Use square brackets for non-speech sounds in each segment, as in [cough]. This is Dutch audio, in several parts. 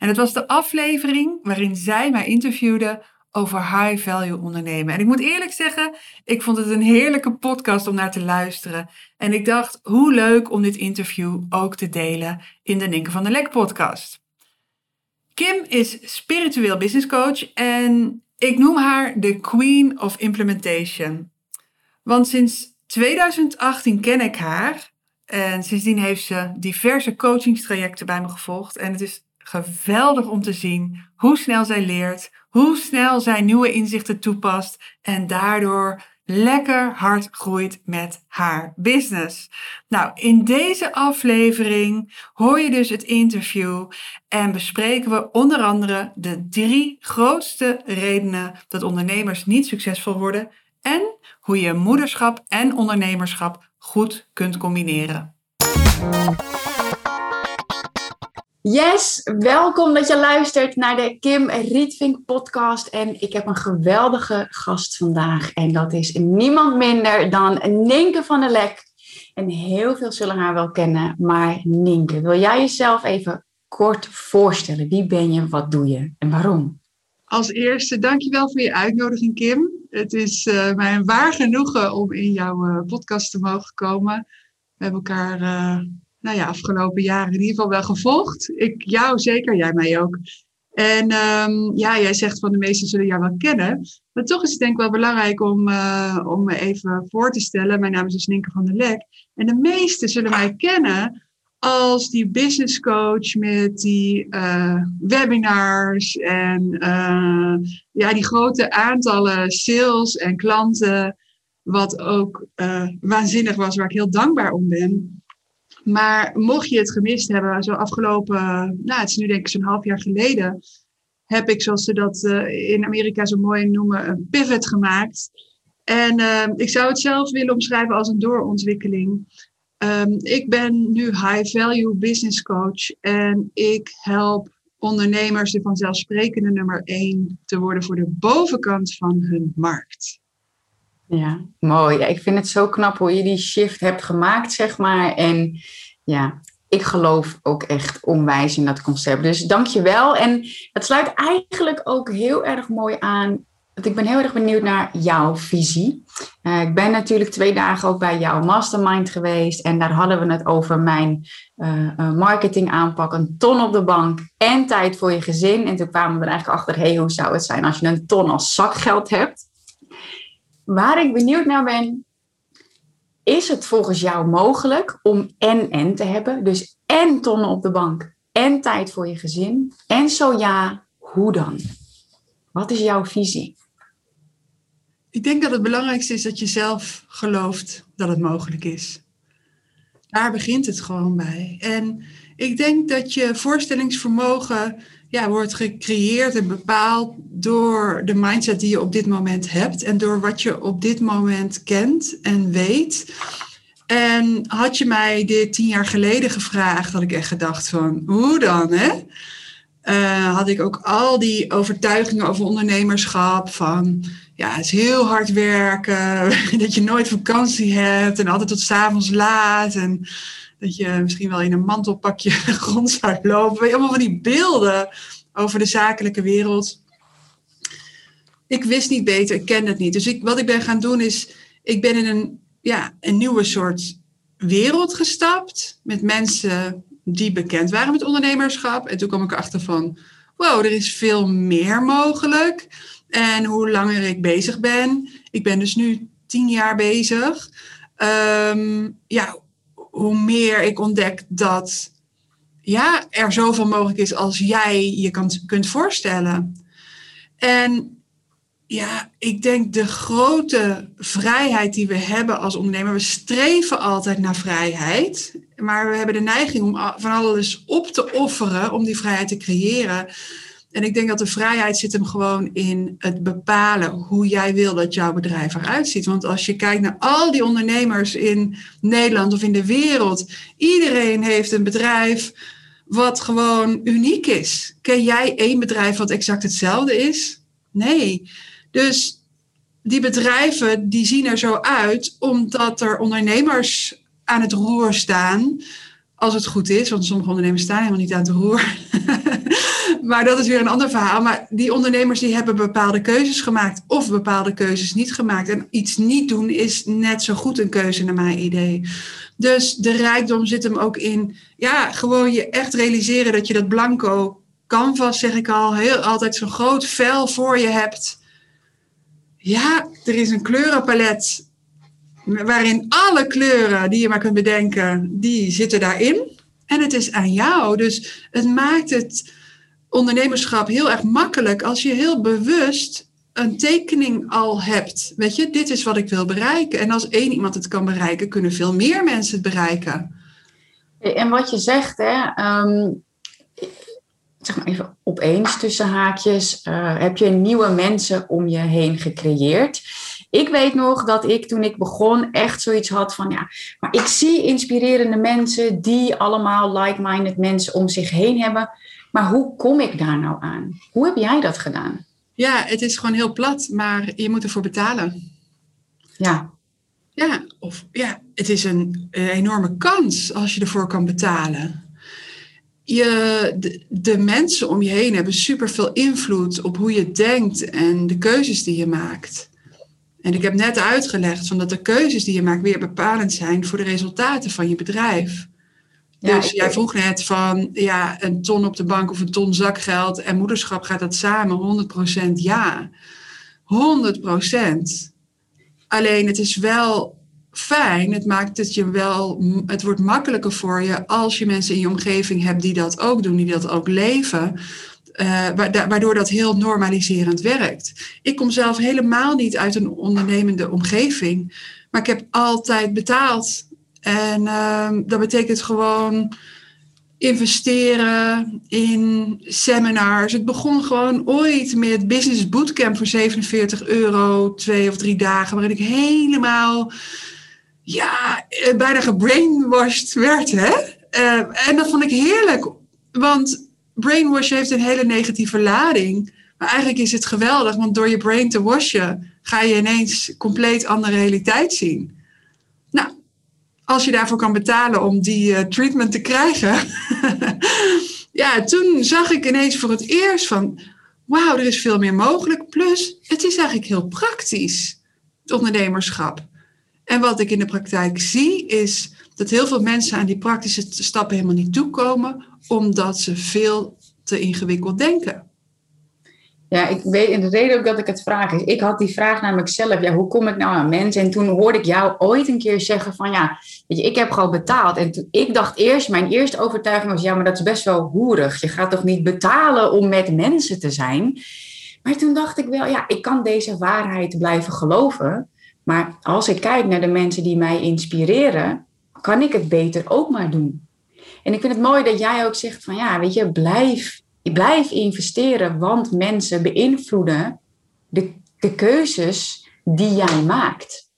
En het was de aflevering waarin zij mij interviewde over high value ondernemen. En ik moet eerlijk zeggen, ik vond het een heerlijke podcast om naar te luisteren. En ik dacht, hoe leuk om dit interview ook te delen in de Ninke van der Lek podcast. Kim is spiritueel business coach en ik noem haar de Queen of Implementation. Want sinds 2018 ken ik haar en sindsdien heeft ze diverse coachingstrajecten bij me gevolgd. En het is geweldig om te zien hoe snel zij leert, hoe snel zij nieuwe inzichten toepast en daardoor lekker hard groeit met haar business. Nou, in deze aflevering hoor je dus het interview en bespreken we onder andere de drie grootste redenen dat ondernemers niet succesvol worden en hoe je moederschap en ondernemerschap goed kunt combineren. Yes, welkom dat je luistert naar de Kim Rietvink podcast. En ik heb een geweldige gast vandaag. En dat is niemand minder dan Ninke van der Lek. En heel veel zullen haar wel kennen. Maar Ninke, wil jij jezelf even kort voorstellen? Wie ben je, wat doe je en waarom? Als eerste, dankjewel voor je uitnodiging, Kim. Het is uh, mij een waar genoegen om in jouw uh, podcast te mogen komen. We hebben elkaar... Uh, nou ja, afgelopen jaren in ieder geval wel gevolgd. Ik jou zeker, jij mij ook. En um, ja, jij zegt van de meesten zullen jou wel kennen. Maar toch is het denk ik wel belangrijk om, uh, om me even voor te stellen. Mijn naam is dus van der Lek. En de meesten zullen mij kennen als die business coach met die uh, webinars en uh, ja, die grote aantallen sales en klanten. Wat ook waanzinnig was, waar ik heel dankbaar om ben. Maar mocht je het gemist hebben, zo afgelopen, nou het is nu denk ik zo'n half jaar geleden, heb ik, zoals ze dat uh, in Amerika zo mooi noemen, een pivot gemaakt. En uh, ik zou het zelf willen omschrijven als een doorontwikkeling. Um, ik ben nu high value business coach en ik help ondernemers de vanzelfsprekende nummer één te worden voor de bovenkant van hun markt. Ja, mooi. Ik vind het zo knap hoe je die shift hebt gemaakt, zeg maar. En ja, ik geloof ook echt onwijs in dat concept. Dus dank je wel. En het sluit eigenlijk ook heel erg mooi aan. Want ik ben heel erg benieuwd naar jouw visie. Uh, ik ben natuurlijk twee dagen ook bij jouw mastermind geweest. En daar hadden we het over mijn uh, marketing aanpak. Een ton op de bank en tijd voor je gezin. En toen kwamen we er eigenlijk achter, hey, hoe zou het zijn als je een ton als zakgeld hebt? Waar ik benieuwd naar ben, is het volgens jou mogelijk om en-en te hebben? Dus en tonnen op de bank en tijd voor je gezin? En zo ja, hoe dan? Wat is jouw visie? Ik denk dat het belangrijkste is dat je zelf gelooft dat het mogelijk is. Daar begint het gewoon bij. En ik denk dat je voorstellingsvermogen ja, wordt gecreëerd en bepaald door de mindset die je op dit moment hebt en door wat je op dit moment kent en weet. En had je mij dit tien jaar geleden gevraagd, had ik echt gedacht van, hoe dan, hè? Uh, had ik ook al die overtuigingen over ondernemerschap van, ja, het is heel hard werken, [laughs] dat je nooit vakantie hebt en altijd tot s'avonds laat en dat je misschien wel in een mantelpakje [laughs] rond zou lopen. Allemaal van die beelden over de zakelijke wereld. Ik wist niet beter, ik ken het niet. Dus ik, wat ik ben gaan doen is, ik ben in een, ja, een nieuwe soort wereld gestapt met mensen die bekend waren met ondernemerschap. En toen kwam ik erachter van, wow, er is veel meer mogelijk. En hoe langer ik bezig ben, ik ben dus nu tien jaar bezig. Um, ja, hoe meer ik ontdek dat ja, er zoveel mogelijk is als jij je kan, kunt voorstellen. En ja, ik denk de grote vrijheid die we hebben als ondernemer, we streven altijd naar vrijheid, maar we hebben de neiging om van alles op te offeren om die vrijheid te creëren. En ik denk dat de vrijheid zit hem gewoon in het bepalen hoe jij wil dat jouw bedrijf eruit ziet. Want als je kijkt naar al die ondernemers in Nederland of in de wereld, iedereen heeft een bedrijf wat gewoon uniek is. Ken jij één bedrijf wat exact hetzelfde is? Nee. Dus die bedrijven die zien er zo uit omdat er ondernemers aan het roer staan. Als het goed is, want sommige ondernemers staan helemaal niet aan het roer. [laughs] maar dat is weer een ander verhaal. Maar die ondernemers die hebben bepaalde keuzes gemaakt of bepaalde keuzes niet gemaakt. En iets niet doen is net zo goed een keuze naar mijn idee. Dus de rijkdom zit hem ook in, ja, gewoon je echt realiseren dat je dat blanco canvas, zeg ik al, heel altijd zo'n groot vel voor je hebt. Ja, er is een kleurenpalet waarin alle kleuren die je maar kunt bedenken, die zitten daarin. En het is aan jou. Dus het maakt het ondernemerschap heel erg makkelijk als je heel bewust een tekening al hebt. Weet je, dit is wat ik wil bereiken. En als één iemand het kan bereiken, kunnen veel meer mensen het bereiken. En wat je zegt, hè, ehm, zeg maar even opeens tussen haakjes, uh, heb je nieuwe mensen om je heen gecreëerd. Ik weet nog dat ik toen ik begon echt zoiets had van ja, maar ik zie inspirerende mensen die allemaal like-minded mensen om zich heen hebben. Maar hoe kom ik daar nou aan? Hoe heb jij dat gedaan? Ja, het is gewoon heel plat, maar je moet ervoor betalen. Ja. Ja, of ja, het is een, een enorme kans als je ervoor kan betalen. Je, de, de, mensen om je heen hebben superveel invloed op hoe je denkt en de keuzes die je maakt. En ik heb net uitgelegd van dat de keuzes die je maakt weer bepalend zijn voor de resultaten van je bedrijf. dus jij vroeg net van ja, een ton op de bank of een ton zakgeld en moederschap gaat dat samen 100% ja. 100%. Alleen het is wel fijn, het maakt het je wel, het wordt makkelijker voor je als je mensen in je omgeving hebt die dat ook doen, die dat ook leven. Uh, waardoor dat heel normaliserend werkt. Ik kom zelf helemaal niet uit een ondernemende omgeving, maar ik heb altijd betaald. En uh, dat betekent gewoon investeren in seminars. Het begon gewoon ooit met Business Bootcamp voor 47 euro, twee of drie dagen, waarin ik helemaal ja, eh, bijna gebrainwashed werd. Hè? Uh, en dat vond ik heerlijk, want brainwash heeft een hele negatieve lading. Maar eigenlijk is het geweldig, want door je brain te washen ga je ineens compleet andere realiteit zien. Nou, als je daarvoor kan betalen om die uh, treatment te krijgen. [laughs] ja, toen zag ik ineens voor het eerst van, wauw, er is veel meer mogelijk. Plus, het is eigenlijk heel praktisch, het ondernemerschap. En wat ik in de praktijk zie, is dat heel veel mensen aan die praktische stappen helemaal niet toekomen, omdat ze veel te ingewikkeld denken. Ja, ik weet, en de reden ook dat ik het vraag is, ik had die vraag namelijk zelf, ja, hoe kom ik nou aan mensen? En toen hoorde ik jou ooit een keer zeggen van, ja, weet je, ik heb gewoon betaald. En toen, ik dacht eerst, mijn eerste overtuiging was, ja, maar dat is best wel hoerig. Je gaat toch niet betalen om met mensen te zijn? Maar toen dacht ik wel, ja, ik kan deze waarheid blijven geloven. Maar als ik kijk naar de mensen die mij inspireren, kan ik het beter ook maar doen. En ik vind het mooi dat jij ook zegt van ja, weet je, blijf, blijf investeren, want mensen beïnvloeden de, de keuzes die jij maakt.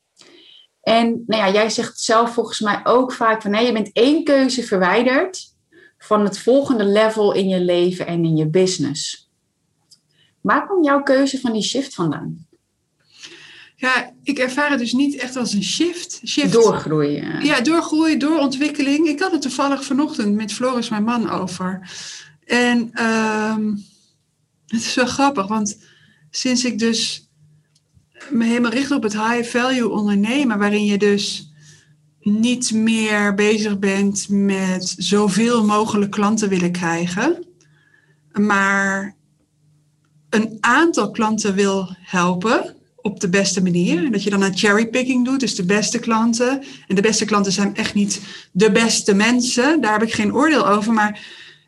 En nou ja, jij zegt zelf volgens mij ook vaak van nee, je bent één keuze verwijderd van het volgende level in je leven en in je business. Waar komt jouw keuze van die shift vandaan? Ja, ik ervaar het dus niet echt als een shift. shift. Doorgroeien. Ja, doorgroeien, doorontwikkeling. Ik had het toevallig vanochtend met Floris, mijn man, over. En um, het is wel grappig, want sinds ik dus me helemaal richt op het high value ondernemen, waarin je dus niet meer bezig bent met zoveel mogelijk klanten willen krijgen, maar een aantal klanten wil helpen op de beste manier. Dat je dan een cherrypicking doet, dus de beste klanten. En de beste klanten zijn echt niet de beste mensen. Daar heb ik geen oordeel over. Maar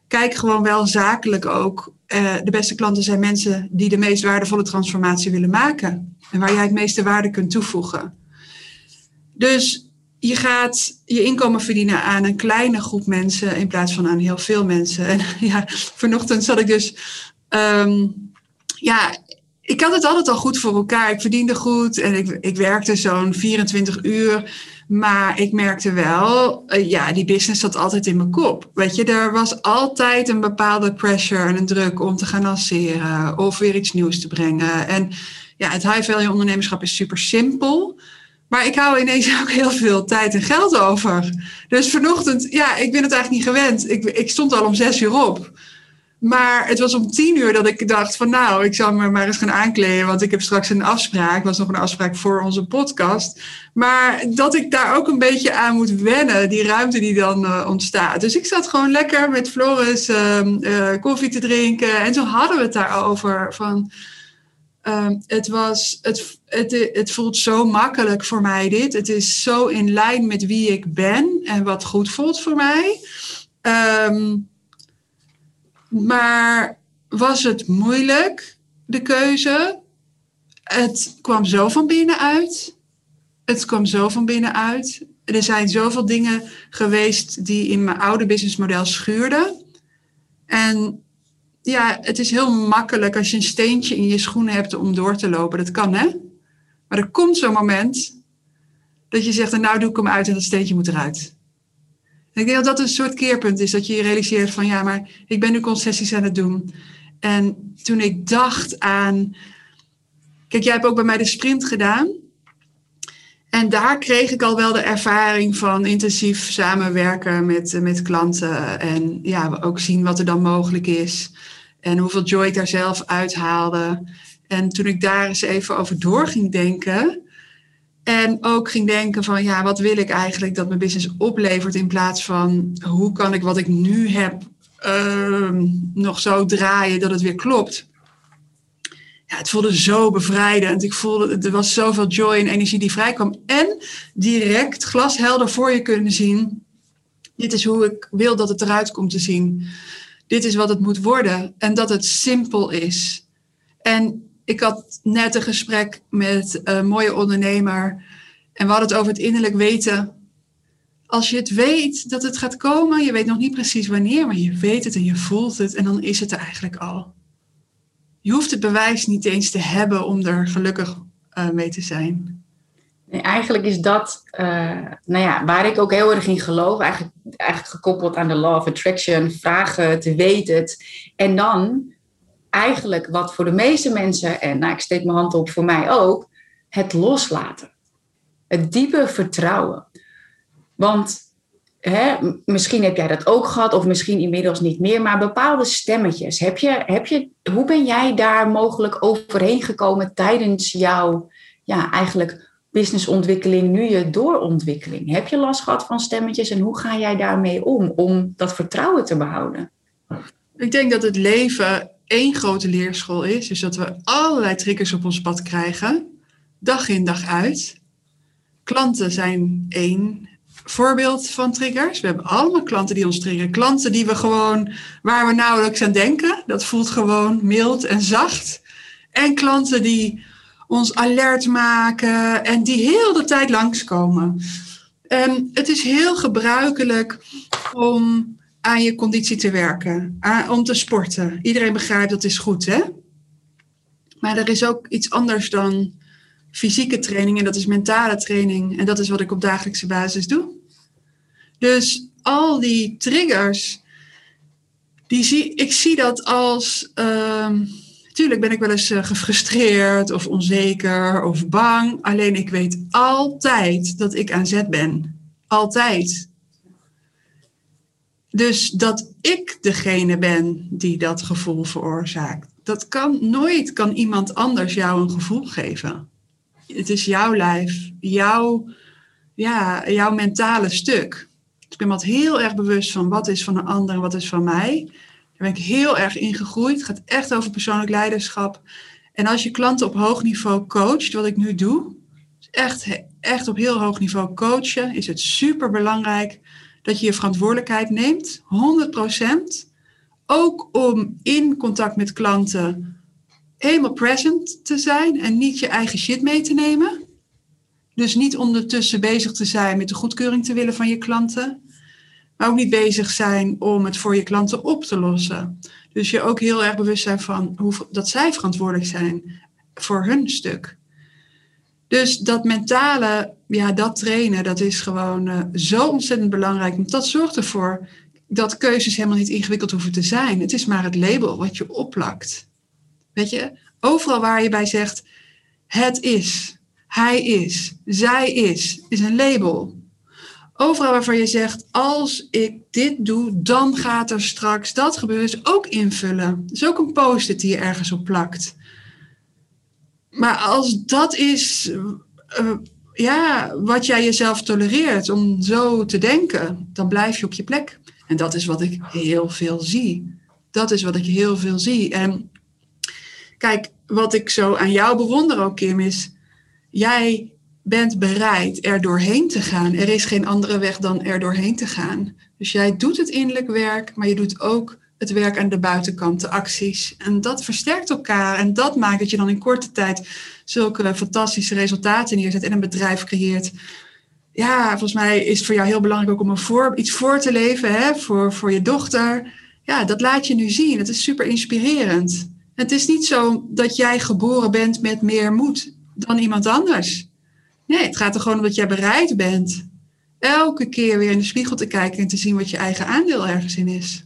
kijk gewoon wel zakelijk ook. Uh, de beste klanten zijn mensen die de meest waardevolle transformatie willen maken. En waar jij het meeste waarde kunt toevoegen. Dus je gaat je inkomen verdienen aan een kleine groep mensen in plaats van aan heel veel mensen. En [laughs] ja, vanochtend zat ik dus ehm, ja, ik had het altijd al goed voor elkaar. Ik verdiende goed en ik, ik werkte zo'n 24 uur. Maar ik merkte wel, uh, ja, die business zat altijd in mijn kop. Weet je, er was altijd een bepaalde pressure en een druk om te gaan lanceren of weer iets nieuws te brengen. En ja, het high value ondernemerschap is super simpel. Maar ik hou ineens [laughs] ook heel veel tijd en geld over. Dus vanochtend, ja, ik ben het eigenlijk niet gewend. Ik, ik stond al om zes uur op. Maar het was om tien uur dat ik dacht van nou, ik zal me maar eens gaan aankleden. Want ik heb straks een afspraak. Was nog een afspraak voor onze podcast. Maar dat ik daar ook een beetje aan moet wennen. Die ruimte die dan uh, ontstaat. Dus ik zat gewoon lekker met Floris uh, uh, koffie te drinken. En toen hadden we het daarover van... Um, het, was, het, het, het voelt zo makkelijk voor mij dit. Het is zo in lijn met wie ik ben en wat goed voelt voor mij. Um, maar was het moeilijk, de keuze? Het kwam zo van binnenuit. Het kwam zo van binnenuit. Er zijn zoveel dingen geweest die in mijn oude businessmodel schuurden. En ja, het is heel makkelijk als je een steentje in je schoenen hebt om door te lopen. Dat kan, hè? Maar er komt zo'n moment dat je zegt, nou doe ik hem uit en dat steentje moet eruit. Ik denk dat dat een soort keerpunt is, dat je je realiseert van ja, maar ik ben nu concessies aan het doen. En toen ik dacht aan, kijk, jij hebt ook bij mij de sprint gedaan. En daar kreeg ik al wel de ervaring van intensief samenwerken met, met klanten. En ja, ook zien wat er dan mogelijk is. En hoeveel joy ik daar zelf uithaalde. En toen ik daar eens even over door ging denken. En ook ging denken van ja, wat wil ik eigenlijk dat mijn business oplevert in plaats van hoe kan ik wat ik nu heb uh, nog zo draaien dat het weer klopt. Ja, het voelde zo bevrijdend. Ik voelde, er was zoveel joy en energie die vrijkwam. En direct glashelder voor je kunnen zien. Dit is hoe ik wil dat het eruit komt te zien. Dit is wat het moet worden. En dat het simpel is. En ik had net een gesprek met een mooie ondernemer. En we hadden het over het innerlijk weten. Als je het weet dat het gaat komen, je weet nog niet precies wanneer, maar je weet het en je voelt het en dan is het er eigenlijk al. Je hoeft het bewijs niet eens te hebben om er gelukkig uh, mee te zijn. Nee, eigenlijk is dat, uh, nou ja, waar ik ook heel erg in geloof, eigenlijk, eigenlijk gekoppeld aan de law of attraction, vragen, te weten het. En dan eigenlijk wat voor de meeste mensen, en nou, ik steek mijn hand op voor mij ook, het loslaten. Het diepe vertrouwen. Want hè, misschien heb jij dat ook gehad, of misschien inmiddels niet meer, maar bepaalde stemmetjes. Heb je, heb je, hoe ben jij daar mogelijk overheen gekomen tijdens jouw ja, eigenlijk businessontwikkeling, nu je doorontwikkeling? Heb je last gehad van stemmetjes en hoe ga jij daarmee om, om dat vertrouwen te behouden? Ik denk dat het leven één grote leerschool is. Dus dat we allerlei triggers op ons pad krijgen, dag in dag uit. Klanten zijn één voorbeeld van triggers. We hebben allemaal klanten die ons triggeren. Klanten die we gewoon, waar we nauwelijks aan denken. Dat voelt gewoon mild en zacht. En klanten die ons alert maken en die heel de tijd langskomen. En het is heel gebruikelijk om aan je conditie te werken, aan, om te sporten. Iedereen begrijpt dat is goed, hè? Maar er is ook iets anders dan fysieke training en dat is mentale training. En dat is wat ik op dagelijkse basis doe. Dus al die triggers, die zie, ik zie dat als. Uh, tuurlijk ben ik wel eens uh, gefrustreerd of onzeker of bang. Alleen ik weet altijd dat ik aan zet ben. Altijd. Dus dat ik degene ben die dat gevoel veroorzaakt. Dat kan nooit kan iemand anders jou een gevoel geven. Het is jouw lijf, jouw, ja, jouw mentale stuk. Dus ik ben me heel erg bewust van wat is van een ander en wat is van mij. Daar ben ik heel erg in gegroeid. Het gaat echt over persoonlijk leiderschap. En als je klanten op hoog niveau coacht, wat ik nu doe, echt, echt op heel hoog niveau coachen, is het super belangrijk dat je je verantwoordelijkheid neemt, 100%. Ook om in contact met klanten helemaal present te zijn en niet je eigen shit mee te nemen. Dus niet ondertussen bezig te zijn met de goedkeuring te willen van je klanten. Maar ook niet bezig zijn om het voor je klanten op te lossen. Dus je ook heel erg bewust zijn van hoe, dat zij verantwoordelijk zijn voor hun stuk. Dus dat mentale, ja, dat trainen, dat is gewoon uh, zo ontzettend belangrijk. Want dat zorgt ervoor dat keuzes helemaal niet ingewikkeld hoeven te zijn. Het is maar het label wat je opplakt. Weet je, overal waar je bij zegt, het is, hij is, zij is, is een label. Overal waarvan je zegt, als ik dit doe, dan gaat er straks dat gebeuren. Is ook invullen. Dat is ook een post-it die je ergens op plakt. Maar als dat is uh, ja, wat jij jezelf tolereert om zo te denken, dan blijf je op je plek. En dat is wat ik heel veel zie. Dat is wat ik heel veel zie. En kijk, wat ik zo aan jou bewonder ook, Kim, is jij bent bereid er doorheen te gaan. Er is geen andere weg dan er doorheen te gaan. Dus jij doet het innerlijk werk, maar je doet ook het werk aan de buitenkant, de acties. En dat versterkt elkaar en dat maakt dat je dan in korte tijd zulke fantastische resultaten neerzet en een bedrijf creëert. Ja, volgens mij is het voor jou heel belangrijk ook om een voor, iets voor te leven hè, voor, voor je dochter. Ja, dat laat je nu zien. Het is super inspirerend. Het is niet zo dat jij geboren bent met meer moed dan iemand anders. Nee, het gaat er gewoon om dat jij bereid bent elke keer weer in de spiegel te kijken en te zien wat je eigen aandeel ergens in is.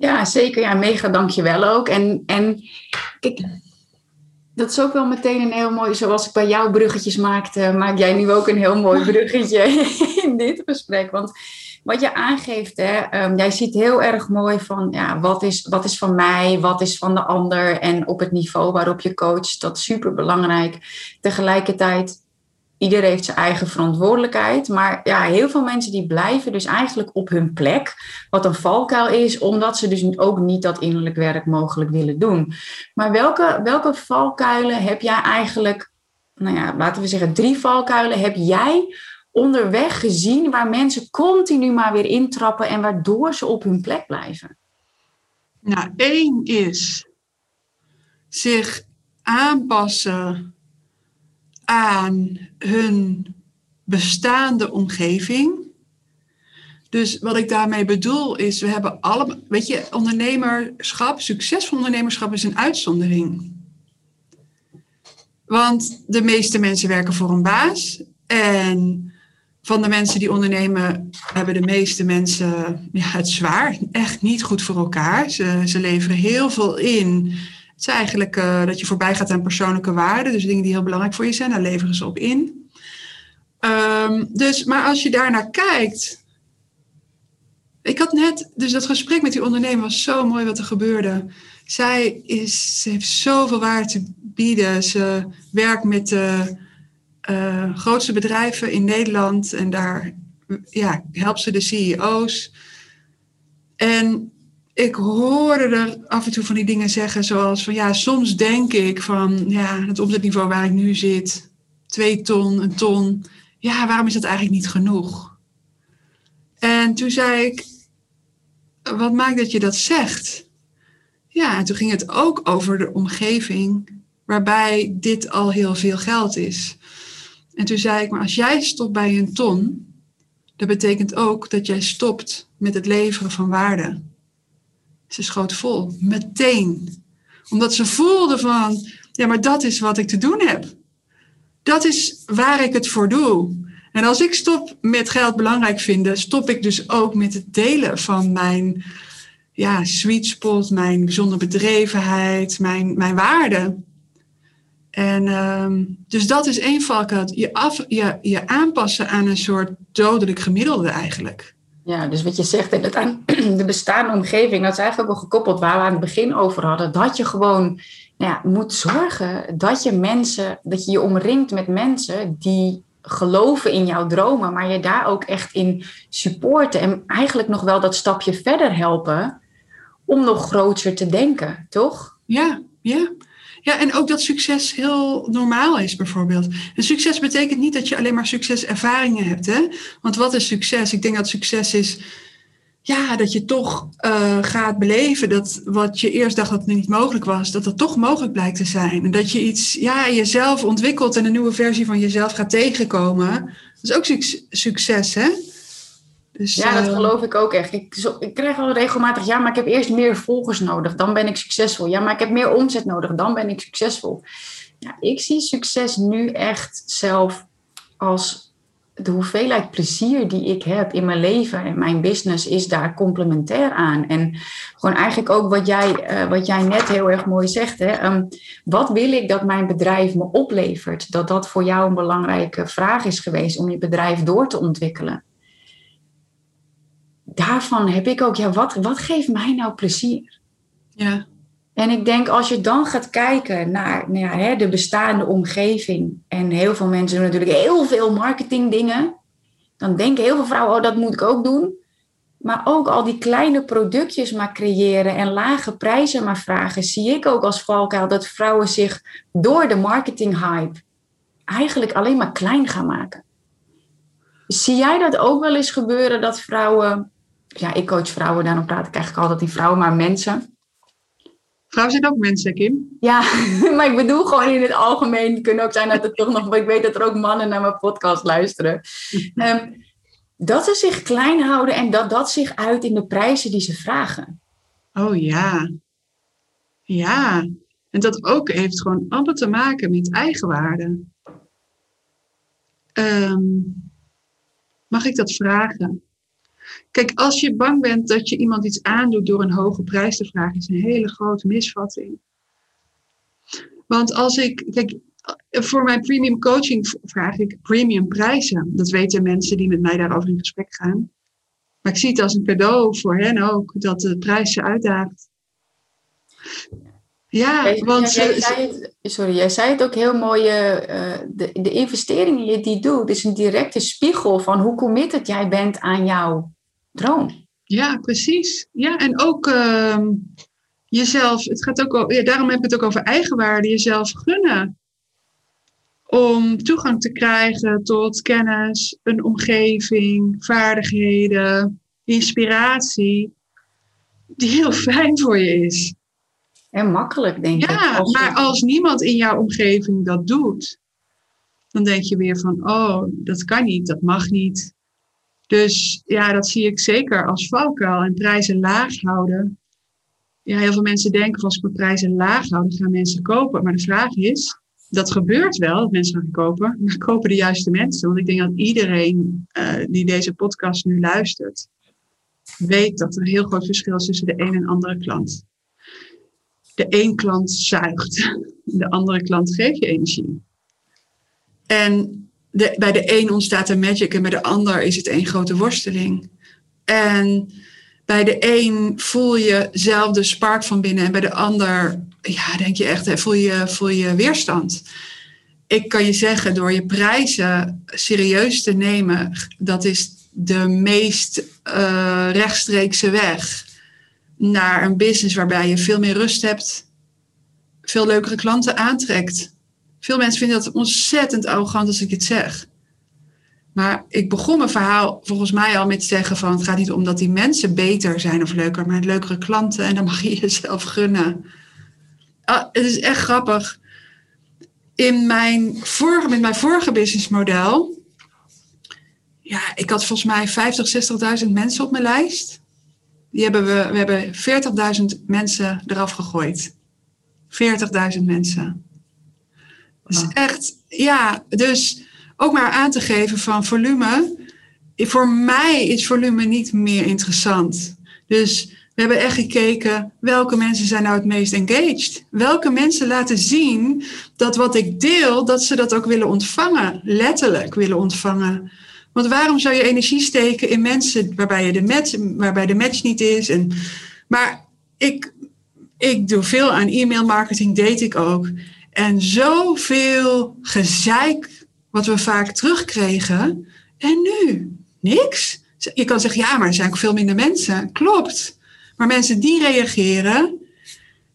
Ja, zeker. Ja, mega dankjewel ook. En, en kijk, dat is ook wel meteen een heel mooi, zoals ik bij jou bruggetjes maakte, maak jij nu ook een heel mooi [laughs] bruggetje in dit gesprek. Want wat je aangeeft, hè, um, jij ziet heel erg mooi van ja, wat, is, wat is van mij, wat is van de ander en op het niveau waarop je coacht, dat is super belangrijk. Tegelijkertijd iedereen heeft zijn eigen verantwoordelijkheid. Maar ja, heel veel mensen die blijven dus eigenlijk op hun plek. Wat een valkuil is, omdat ze dus ook niet dat innerlijk werk mogelijk willen doen. Maar welke, welke valkuilen heb jij eigenlijk, nou ja, laten we zeggen drie valkuilen, heb jij onderweg gezien waar mensen continu maar weer intrappen en waardoor ze op hun plek blijven? Nou, één is zich aanpassen aan hun bestaande omgeving. Dus wat ik daarmee bedoel is, we hebben alle, weet je, ondernemerschap, succesvol ondernemerschap is een uitzondering. Want de meeste mensen werken voor een baas. En van de mensen die ondernemen, hebben de meeste mensen ja, het zwaar. Echt niet goed voor elkaar. Ze, ze leveren heel veel in is eigenlijk uh, dat je voorbij gaat aan persoonlijke waarden. Dus dingen die heel belangrijk voor je zijn, daar leveren ze op in. Um, dus, maar als je daarnaar kijkt. Ik had net, dus dat gesprek met die ondernemer was zo mooi wat er gebeurde. Zij is, ze heeft zoveel waarde te bieden. Ze werkt met de uh, grootste bedrijven in Nederland en daar ja, helpt ze de CEO's. En ik hoorde er af en toe van die dingen zeggen, zoals van ja, soms denk ik van ja, het omzetniveau waar ik nu zit, twee ton, een ton, ja, waarom is dat eigenlijk niet genoeg? En toen zei ik, wat maakt dat je dat zegt? Ja, en toen ging het ook over de omgeving waarbij dit al heel veel geld is. En toen zei ik, maar als jij stopt bij een ton, dat betekent ook dat jij stopt met het leveren van waarde. Ze schoot vol, meteen. Omdat ze voelde van, ja, maar dat is wat ik te doen heb. Dat is waar ik het voor doe. En als ik stop met geld belangrijk vinden, stop ik dus ook met het delen van mijn ja, sweet spot, mijn bijzondere bedrevenheid, mijn, mijn waarde. En um, dus dat is één valkuil. Je, af, je, je aanpassen aan een soort dodelijk gemiddelde eigenlijk. Ja, dus wat je zegt, aan [clears throat] de bestaande omgeving, dat is eigenlijk wel gekoppeld waar we aan het begin over hadden. Dat je gewoon nou ja, moet zorgen dat je mensen, dat je je omringt met mensen die geloven in jouw dromen, maar je daar ook echt in supporten en eigenlijk nog wel dat stapje verder helpen om nog groter te denken, toch? Ja, ja. Ja, en ook dat succes heel normaal is, bijvoorbeeld. En succes betekent niet dat je alleen maar succeservaringen hebt. Hè? Want wat is succes? Ik denk dat succes is ja, dat je toch uh, gaat beleven dat wat je eerst dacht dat niet mogelijk was, dat dat toch mogelijk blijkt te zijn. En dat je iets, ja, jezelf ontwikkelt en een nieuwe versie van jezelf gaat tegenkomen. Dat is ook succes, hè? Dus, Ja, dat eh, geloof ik ook echt. Ik, zo- ik krijg al regelmatig, ja, maar ik heb eerst meer volgers nodig, dan ben ik succesvol. Ja, maar ik heb meer omzet nodig, dan ben ik succesvol. Ja, ik zie succes nu echt zelf als de hoeveelheid plezier die ik heb in mijn leven en mijn business is daar complementair aan. En gewoon eigenlijk ook wat jij, eh, wat jij net heel erg mooi zegt. Hè? Ehm, wat wil ik dat mijn bedrijf me oplevert? Dat dat voor jou een belangrijke vraag is geweest om je bedrijf door te ontwikkelen daarvan heb ik ook, ja, wat, wat geeft mij nou plezier? ja. En ik denk als je dan gaat kijken naar nou ja, hè, de bestaande omgeving. En heel veel mensen doen natuurlijk heel veel marketingdingen. Dan denken heel veel vrouwen, oh dat moet ik ook doen. Maar ook al die kleine productjes maar creëren en lage prijzen maar vragen. Zie ik ook als valkuil dat vrouwen zich door de marketinghype eigenlijk alleen maar klein gaan maken. Zie jij dat ook wel eens gebeuren dat vrouwen... Ja, ik coach vrouwen, daarom praat ik eigenlijk altijd in vrouwen, maar mensen Vrouwen zijn ook mensen, Kim. ja, [laughs] maar ik bedoel gewoon in het algemeen. Het kan ook zijn dat er toch nog, ik weet dat er ook mannen naar mijn podcast luisteren. [laughs] Ehm, dat ze zich klein houden en dat dat zich uit in de prijzen die ze vragen. Oh ja. Ja. En dat ook heeft gewoon allemaal te maken met eigenwaarde. Ehm, mag ik dat vragen? Kijk, als je bang bent dat je iemand iets aandoet door een hoge prijs te vragen, is een hele grote misvatting. Want als ik, kijk, voor mijn premium coaching vraag ik premium prijzen. Dat weten mensen die met mij daarover in gesprek gaan. Maar ik zie het als een cadeau voor hen ook, dat de prijs ze uitdaagt. Ja, Jij- want jij, ze- zei het, sorry, jij zei het ook heel mooi. eh, de, de investeringen die je die doet, is een directe spiegel van hoe committed jij bent aan jouw droom. Ja, precies. Ja, en ook ehm, jezelf, het gaat ook, o- ja, daarom heb ik het ook over eigenwaarde, jezelf gunnen. Om toegang te krijgen tot kennis, een omgeving, vaardigheden, inspiratie, die heel [laughs] fijn voor je is. En makkelijk, denk ik. Ja, Als je- maar als niemand in jouw omgeving dat doet, dan denk je weer van, oh, dat kan niet, dat mag niet. Dus ja, dat zie ik zeker als valkuil en prijzen laag houden. Ja, heel veel mensen denken als ik prijzen laag hou, dan gaan mensen kopen. Maar de vraag is, dat gebeurt wel, dat mensen gaan kopen, maar kopen de juiste mensen? Want ik denk dat iedereen eh, die deze podcast nu luistert, weet dat er een heel groot verschil is tussen de een en andere klant. De een klant zuigt, [laughs] de andere klant geeft je energie. En bij de een ontstaat er magic en bij de ander is het één grote worsteling. En bij de een voel je zelf de spark van binnen en bij de ander ja, denk je echt, voel je, voel je weerstand. Ik kan je zeggen, door je prijzen serieus te nemen, dat is de meest eh, rechtstreekse weg naar een business waarbij je veel meer rust hebt, veel leukere klanten aantrekt. Veel mensen vinden dat ontzettend arrogant als ik het zeg. Maar ik begon mijn verhaal volgens mij al met zeggen van het gaat niet om dat die mensen beter zijn of leuker, maar leukere klanten en dan mag je [laughs] jezelf gunnen. Ah, het is echt grappig. In mijn vorige, met mijn vorige businessmodel, ja, ik had volgens mij 50, 60.000 mensen op mijn lijst. Die hebben we, we hebben 40.000 mensen eraf gegooid. 40.000 mensen. Wauw. echt, ja, dus ook maar aan te geven van volume. Voor mij is volume niet meer interessant. Dus we hebben echt gekeken welke mensen zijn nou het meest engaged. Welke mensen laten zien dat wat ik deel, dat ze dat ook willen ontvangen. Letterlijk willen ontvangen. Want waarom zou je energie steken in mensen waarbij, je de, match, waarbij de match niet is? En, maar ik, ik doe veel aan e-mail marketing, deed ik ook. En zoveel gezeik wat we vaak terugkregen. En nu? Niks. Je kan zeggen, ja, maar er zijn ook veel minder mensen. Klopt. Maar mensen die reageren,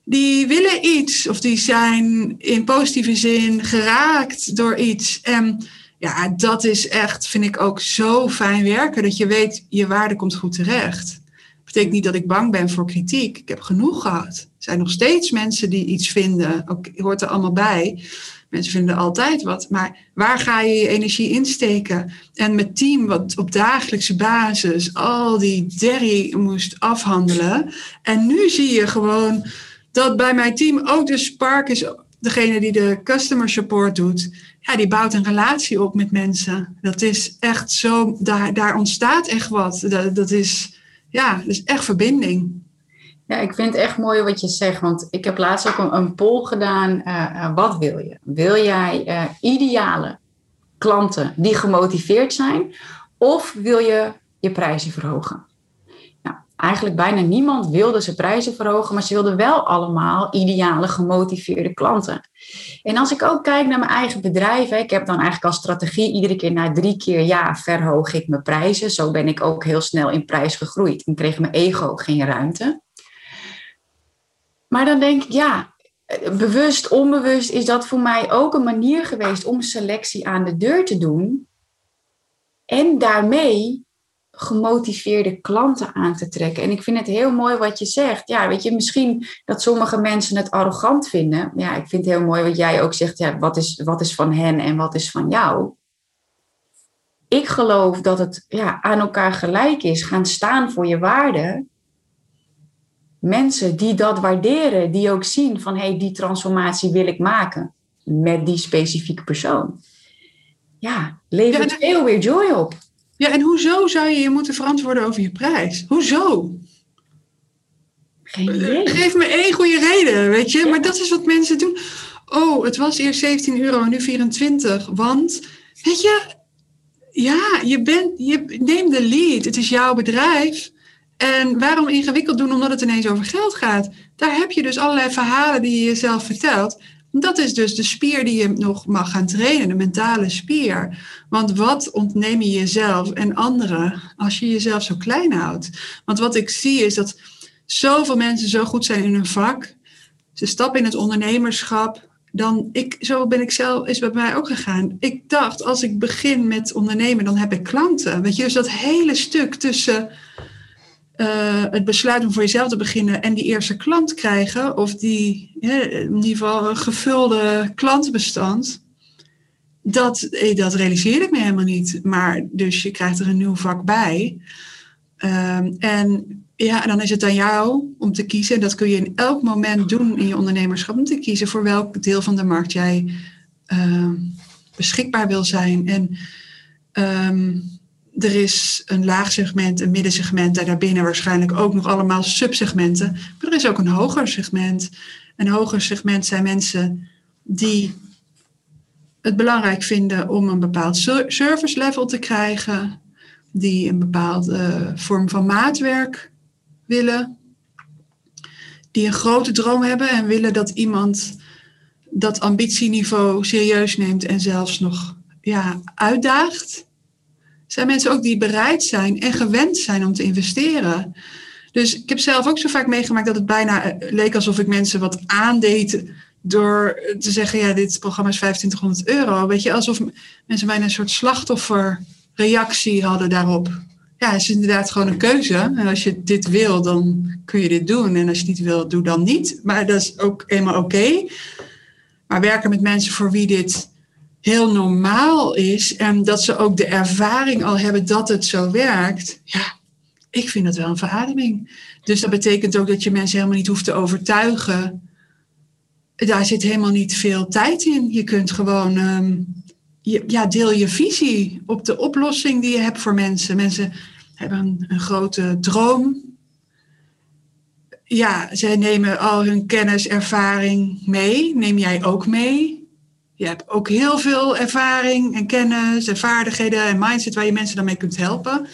die willen iets. Of die zijn in positieve zin geraakt door iets. En ja, dat is echt, vind ik ook zo fijn werken. Dat je weet, je waarde komt goed terecht. Betekent niet dat ik bang ben voor kritiek. Ik heb genoeg gehad. zijn nog steeds mensen die iets vinden. Ook hoort er allemaal bij. Mensen vinden altijd wat. Maar waar ga je je energie insteken? En met team wat op dagelijkse basis al die derry moest afhandelen. En nu zie je gewoon dat bij mijn team ook de spark is. Degene die de customer support doet, ja, die bouwt een relatie op met mensen. Dat is echt zo, daar, daar ontstaat echt wat. Dat, dat is, ja, is echt verbinding. Ja, ik vind het echt mooi wat je zegt, want ik heb laatst ook een, een poll gedaan. Uh, uh, wat wil je? Wil jij uh, ideale klanten die gemotiveerd zijn, of wil je je prijzen verhogen? Eigenlijk bijna niemand wilde zijn prijzen verhogen, maar ze wilden wel allemaal ideale gemotiveerde klanten. En als ik ook kijk naar mijn eigen bedrijf, ik heb dan eigenlijk als strategie iedere keer na drie keer ja, verhoog ik mijn prijzen. Zo ben ik ook heel snel in prijs gegroeid en kreeg mijn ego geen ruimte. Maar dan denk ik, ja, bewust, onbewust is dat voor mij ook een manier geweest om selectie aan de deur te doen. En daarmee gemotiveerde klanten aan te trekken. En ik vind het heel mooi wat je zegt. Ja, weet je, misschien dat sommige mensen het arrogant vinden. Ja, ik vind het heel mooi wat jij ook zegt. Ja, wat is, wat is van hen en wat is van jou? Ik geloof dat het ja, aan elkaar gelijk is. Gaan staan voor je waarden mensen die dat waarderen, die ook zien van hé, hey, die transformatie wil ik maken met die specifieke persoon. Ja, levert ja, veel weer joy op. Ja, en hoezo zou je je moeten verantwoorden over je prijs? Hoezo? Geen idee. Geef me één goede reden, weet je. Maar dat is wat mensen doen. Oh, het was eerst 17 euro, nu 24. Want, weet je, ja, je, bent, je neemt de lead. Het is jouw bedrijf. En waarom ingewikkeld doen omdat het ineens over geld gaat? Daar heb je dus allerlei verhalen die je jezelf vertelt. Dat is dus de spier die je nog mag gaan trainen, de mentale spier. Want wat ontneem je jezelf en anderen als je jezelf zo klein houdt? Want wat ik zie is dat zoveel mensen zo goed zijn in hun vak. Ze stappen in het ondernemerschap. Dan ik, zo ben ik zelf, is bij mij ook gegaan. Ik dacht, als ik begin met ondernemen, dan heb ik klanten. Weet je, dus dat hele stuk tussen uh, het besluit om voor jezelf te beginnen en die eerste klant krijgen, of die in ieder geval een gevulde klantenbestand, dat, eh, dat realiseerde ik me helemaal niet. Maar dus je krijgt er een nieuw vak bij. Um, en ja, dan is het aan jou om te kiezen. En dat kun je in elk moment doen in je ondernemerschap. Om te kiezen voor welk deel van de markt jij uh, beschikbaar wil zijn. En um, er is een laag segment, een middensegment en daarbinnen waarschijnlijk ook nog allemaal subsegmenten. Maar er is ook een hoger segment. Een hoger segment zijn mensen die het belangrijk vinden om een bepaald service level te krijgen, die een bepaalde vorm van maatwerk willen, die een grote droom hebben en willen dat iemand dat ambitieniveau serieus neemt en zelfs nog ja, uitdaagt zijn mensen ook die bereid zijn en gewend zijn om te investeren. Dus ik heb zelf ook zo vaak meegemaakt dat het bijna eh, leek alsof ik mensen wat aandeed door te zeggen, ja, dit programma is 2500 euro. Weet je, alsof mensen bijna een soort slachtofferreactie hadden daarop. Ja, het is inderdaad gewoon een keuze. En als je dit wil, dan kun je dit doen. En als je het niet wil, doe dan niet. Maar dat is ook helemaal oké. Maar werken met mensen voor wie dit heel normaal is en dat ze ook de ervaring al hebben dat het zo werkt, ja, ik vind dat wel een verademing. Dus dat betekent ook dat je mensen helemaal niet hoeft te overtuigen. Daar zit helemaal niet veel tijd in. Je kunt gewoon, je, ja, deel je visie op de oplossing die je hebt voor mensen. Mensen hebben een, een grote droom. Ja, zij nemen al hun kennis, ervaring mee. Neem jij ook mee? Je hebt ook heel veel ervaring en kennis en vaardigheden en mindset waar je mensen dan mee kunt helpen.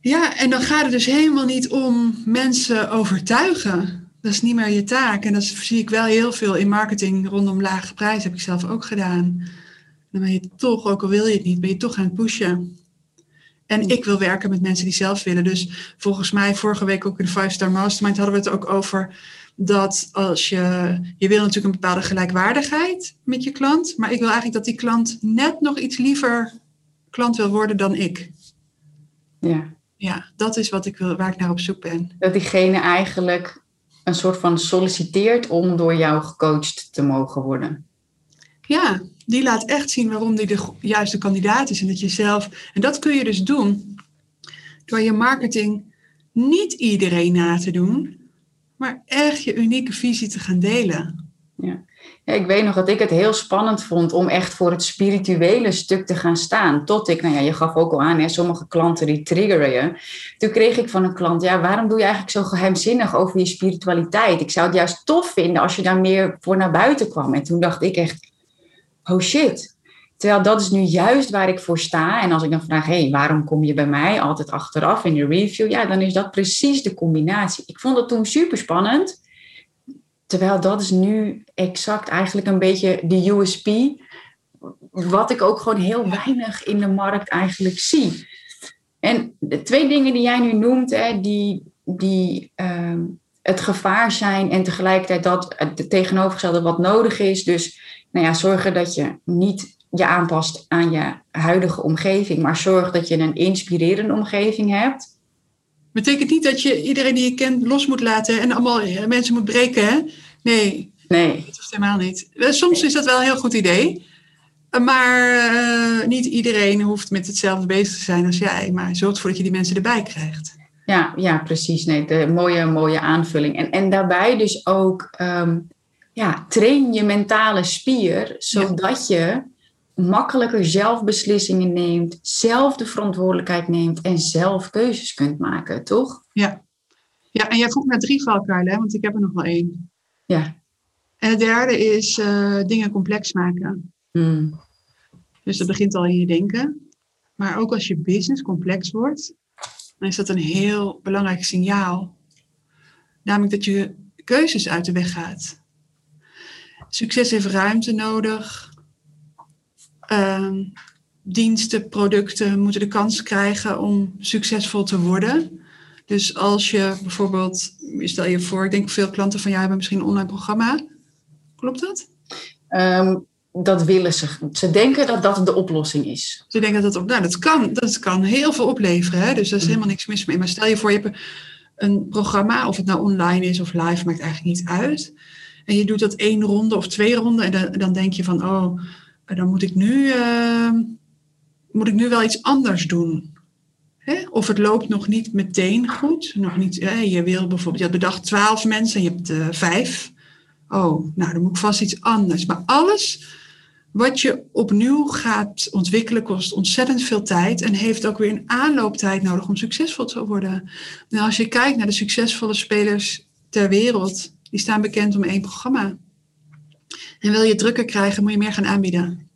Ja, en dan gaat het dus helemaal niet om mensen overtuigen. Dat is niet meer je taak. En dat zie ik wel heel veel in marketing rondom lage prijs. Heb ik zelf ook gedaan. Dan ben je toch, ook al wil je het niet, ben je toch aan het pushen. En ik wil werken met mensen die zelf willen. Dus volgens mij, vorige week ook in de 5 Star Mastermind hadden we het ook over dat als je, je wil natuurlijk een bepaalde gelijkwaardigheid met je klant, maar ik wil eigenlijk dat die klant net nog iets liever klant wil worden dan ik. Ja. Ja, dat is wat ik wil, waar ik naar op zoek ben. Dat diegene eigenlijk een soort van solliciteert om door jou gecoacht te mogen worden. Ja, die laat echt zien waarom die de juiste kandidaat is. En dat je zelf. En dat kun je dus doen door je marketing niet iedereen na te doen, maar echt je unieke visie te gaan delen. Ja. ja. ik weet nog dat ik het heel spannend vond om echt voor het spirituele stuk te gaan staan. Tot ik, nou ja, je gaf ook al aan, hè, sommige klanten die triggeren je. Toen kreeg ik van een klant, ja, waarom doe je eigenlijk zo geheimzinnig over je spiritualiteit? Ik zou het juist tof vinden als je daar meer voor naar buiten kwam. En toen dacht ik echt, oh shit. Terwijl dat is nu juist waar ik voor sta. En als ik dan vraag, hé, hey, waarom kom je bij mij altijd achteraf in de review? Ja, dan is dat precies de combinatie. Ik vond het toen super spannend. Terwijl dat is nu exact eigenlijk een beetje de USP. Wat ik ook gewoon heel weinig in de markt eigenlijk zie. En de twee dingen die jij nu noemt, hè, die, die uh, het gevaar zijn en tegelijkertijd dat het tegenovergestelde wat nodig is. Dus nou ja, zorgen dat je niet je aanpast aan je huidige omgeving, maar zorg dat je een inspirerende omgeving hebt. Betekent niet dat je iedereen die je kent los moet laten en allemaal eh, mensen moet breken, hè? Nee. Nee. Dat is helemaal niet. Eh, soms is dat wel een heel goed idee. Eh, maar uh, niet iedereen hoeft met hetzelfde bezig te zijn als jij. Maar zorg ervoor dat je die mensen erbij krijgt. Ja, ja precies. Nee, de mooie, mooie aanvulling. En, en daarbij dus ook um, ja, train je mentale spier, zodat ja. je makkelijker zelf beslissingen neemt, zelf de verantwoordelijkheid neemt en zelf keuzes kunt maken, toch? Ja. Ja, en jij vroeg naar drie valkuilen, hè? want ik heb er nog wel één. Ja. En het derde is uh, dingen complex maken. Hmm. Dus dat begint al in je denken. Maar ook als je business complex wordt, dan is dat een heel belangrijk signaal. Namelijk dat je keuzes uit de weg gaat. Succes heeft ruimte nodig. Uh, diensten, producten moeten de kans krijgen om succesvol te worden. Dus als je bijvoorbeeld, stel je voor, ik denk veel klanten van jou hebben misschien een online programma. Klopt dat? Um, dat willen ze. Ze denken dat dat de oplossing is. Ze denken dat dat, nou, dat kan, dat kan heel veel opleveren. Hè? Dus daar is helemaal niks mis mee. Maar stel je voor, je hebt een programma, of het nou online is of live, maakt eigenlijk niet uit. En je doet dat één ronde of twee ronden. En dan, dan denk je van, oh, dan moet ik nu, uh, moet ik nu wel iets anders doen. Hè? Of het loopt nog niet meteen goed. Nog niet? Je wil bijvoorbeeld, je had bedacht twaalf mensen en je hebt uh, vijf. Oh, nou dan moet ik vast iets anders. Maar alles wat je opnieuw gaat ontwikkelen kost ontzettend veel tijd en heeft ook weer een aanlooptijd nodig om succesvol te worden. Nou, als je kijkt naar de succesvolle spelers ter wereld, die staan bekend om één programma. En wil je drukker krijgen, moet je meer gaan aanbieden.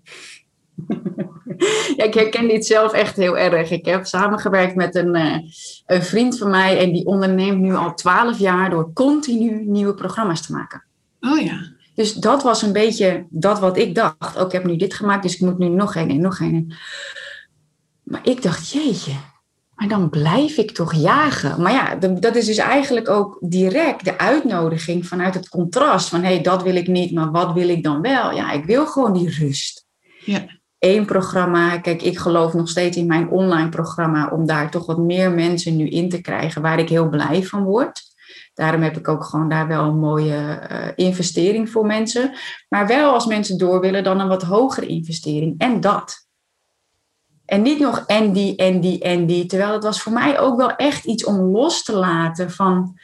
[laughs] Ja, ik herken dit zelf echt heel erg. Ik heb samengewerkt met een, uh, een vriend van mij en die onderneemt nu al twaalf jaar door continu nieuwe programma's te maken. Oh ja. Dus dat was een beetje dat wat ik dacht. Ook ik heb nu dit gemaakt, dus ik moet nu nog een en nog een. Maar ik dacht, jeetje, maar dan blijf ik toch jagen. Maar ja, dat is dus eigenlijk ook direct de uitnodiging vanuit het contrast. Van hé, hey, dat wil ik niet, maar wat wil ik dan wel? Ja, ik wil gewoon die rust. Ja. Eén programma, kijk, ik geloof nog steeds in mijn online programma om daar toch wat meer mensen nu in te krijgen waar ik heel blij van word. Daarom heb ik ook gewoon daar wel een mooie uh, investering voor mensen. Maar wel als mensen door willen, dan een wat hogere investering. En dat. En niet nog en die, en die, en die. Terwijl het was voor mij ook wel echt iets om los te laten van.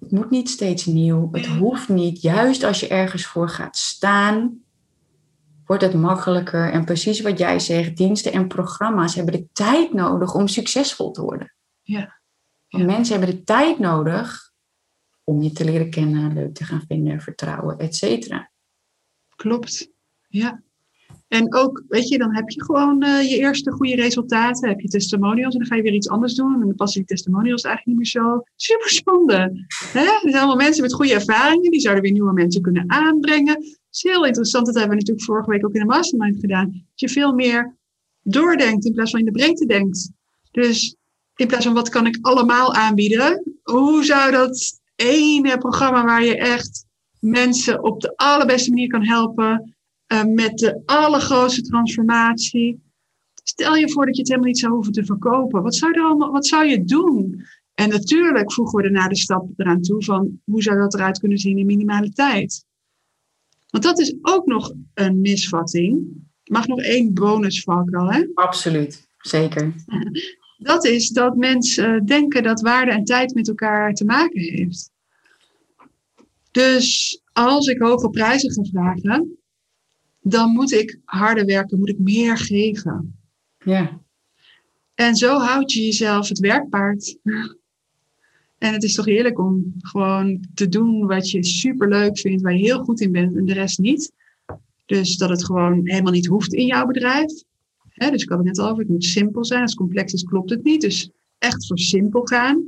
Het moet niet steeds nieuw. Het hoeft niet. Juist als je ergens voor gaat staan, wordt het makkelijker. En precies wat jij zegt, diensten en programma's hebben de tijd nodig om succesvol te worden. Ja. Ja. mensen hebben de tijd nodig om je te leren kennen, leuk te gaan vinden, vertrouwen, et cetera. Klopt. Ja. En ook, weet je, dan heb je gewoon uh, je eerste goede resultaten, heb je testimonials en dan ga je weer iets anders doen. En dan passen die testimonials eigenlijk niet meer zo. Super spannend. Er zijn allemaal mensen met goede ervaringen, die zouden weer nieuwe mensen kunnen aanbrengen. Het is heel interessant, dat hebben we natuurlijk vorige week ook in de mastermind gedaan. Dat je veel meer doordenkt in plaats van in de breedte denkt. Dus in plaats van wat kan ik allemaal aanbieden, hoe zou dat ene programma waar je echt mensen op de allerbeste manier kan helpen, uh, met de allergrootste transformatie, Stel je voor dat je het helemaal niet zou hoeven te verkopen. Wat zou je, allemaal, wat zou je doen? En natuurlijk voegen we daarna de stap eraan toe van hoe zou dat eruit kunnen zien in minimale tijd. Want dat is ook nog een misvatting. Mag nog één bonusvalkuil, hè? Absoluut, zeker. [laughs] Dat is dat mensen denken dat waarde en tijd met elkaar te maken heeft. Dus als ik hoge prijzen ga vragen, dan moet ik harder werken, moet ik meer geven. Ja. En zo houd je jezelf het werkpaard. En het is toch heerlijk om gewoon te doen wat je super leuk vindt, waar je heel goed in bent en de rest niet. Dus dat het gewoon helemaal niet hoeft in jouw bedrijf. dus ik had het net al over, het moet simpel zijn. Als het complex is, klopt het niet. Dus echt voor simpel gaan.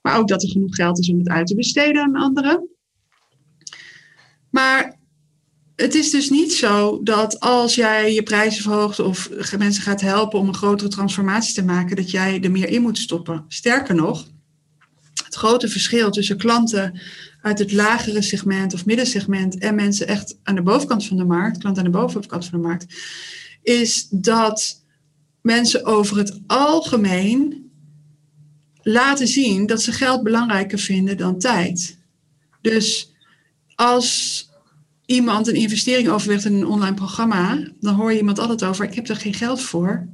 Maar ook dat er genoeg geld is om het uit te besteden aan anderen. Maar het is dus niet zo dat als jij je prijzen verhoogt of mensen gaat helpen om een grotere transformatie te maken, dat jij er meer in moet stoppen. Sterker nog, het grote verschil tussen klanten uit het lagere segment of middensegment en mensen echt aan de bovenkant van de markt, klanten aan de bovenkant van de markt, is dat mensen over het algemeen laten zien dat ze geld belangrijker vinden dan tijd. Dus als iemand een investering overweegt in een online programma, dan hoor je iemand altijd over: ik heb er geen geld voor.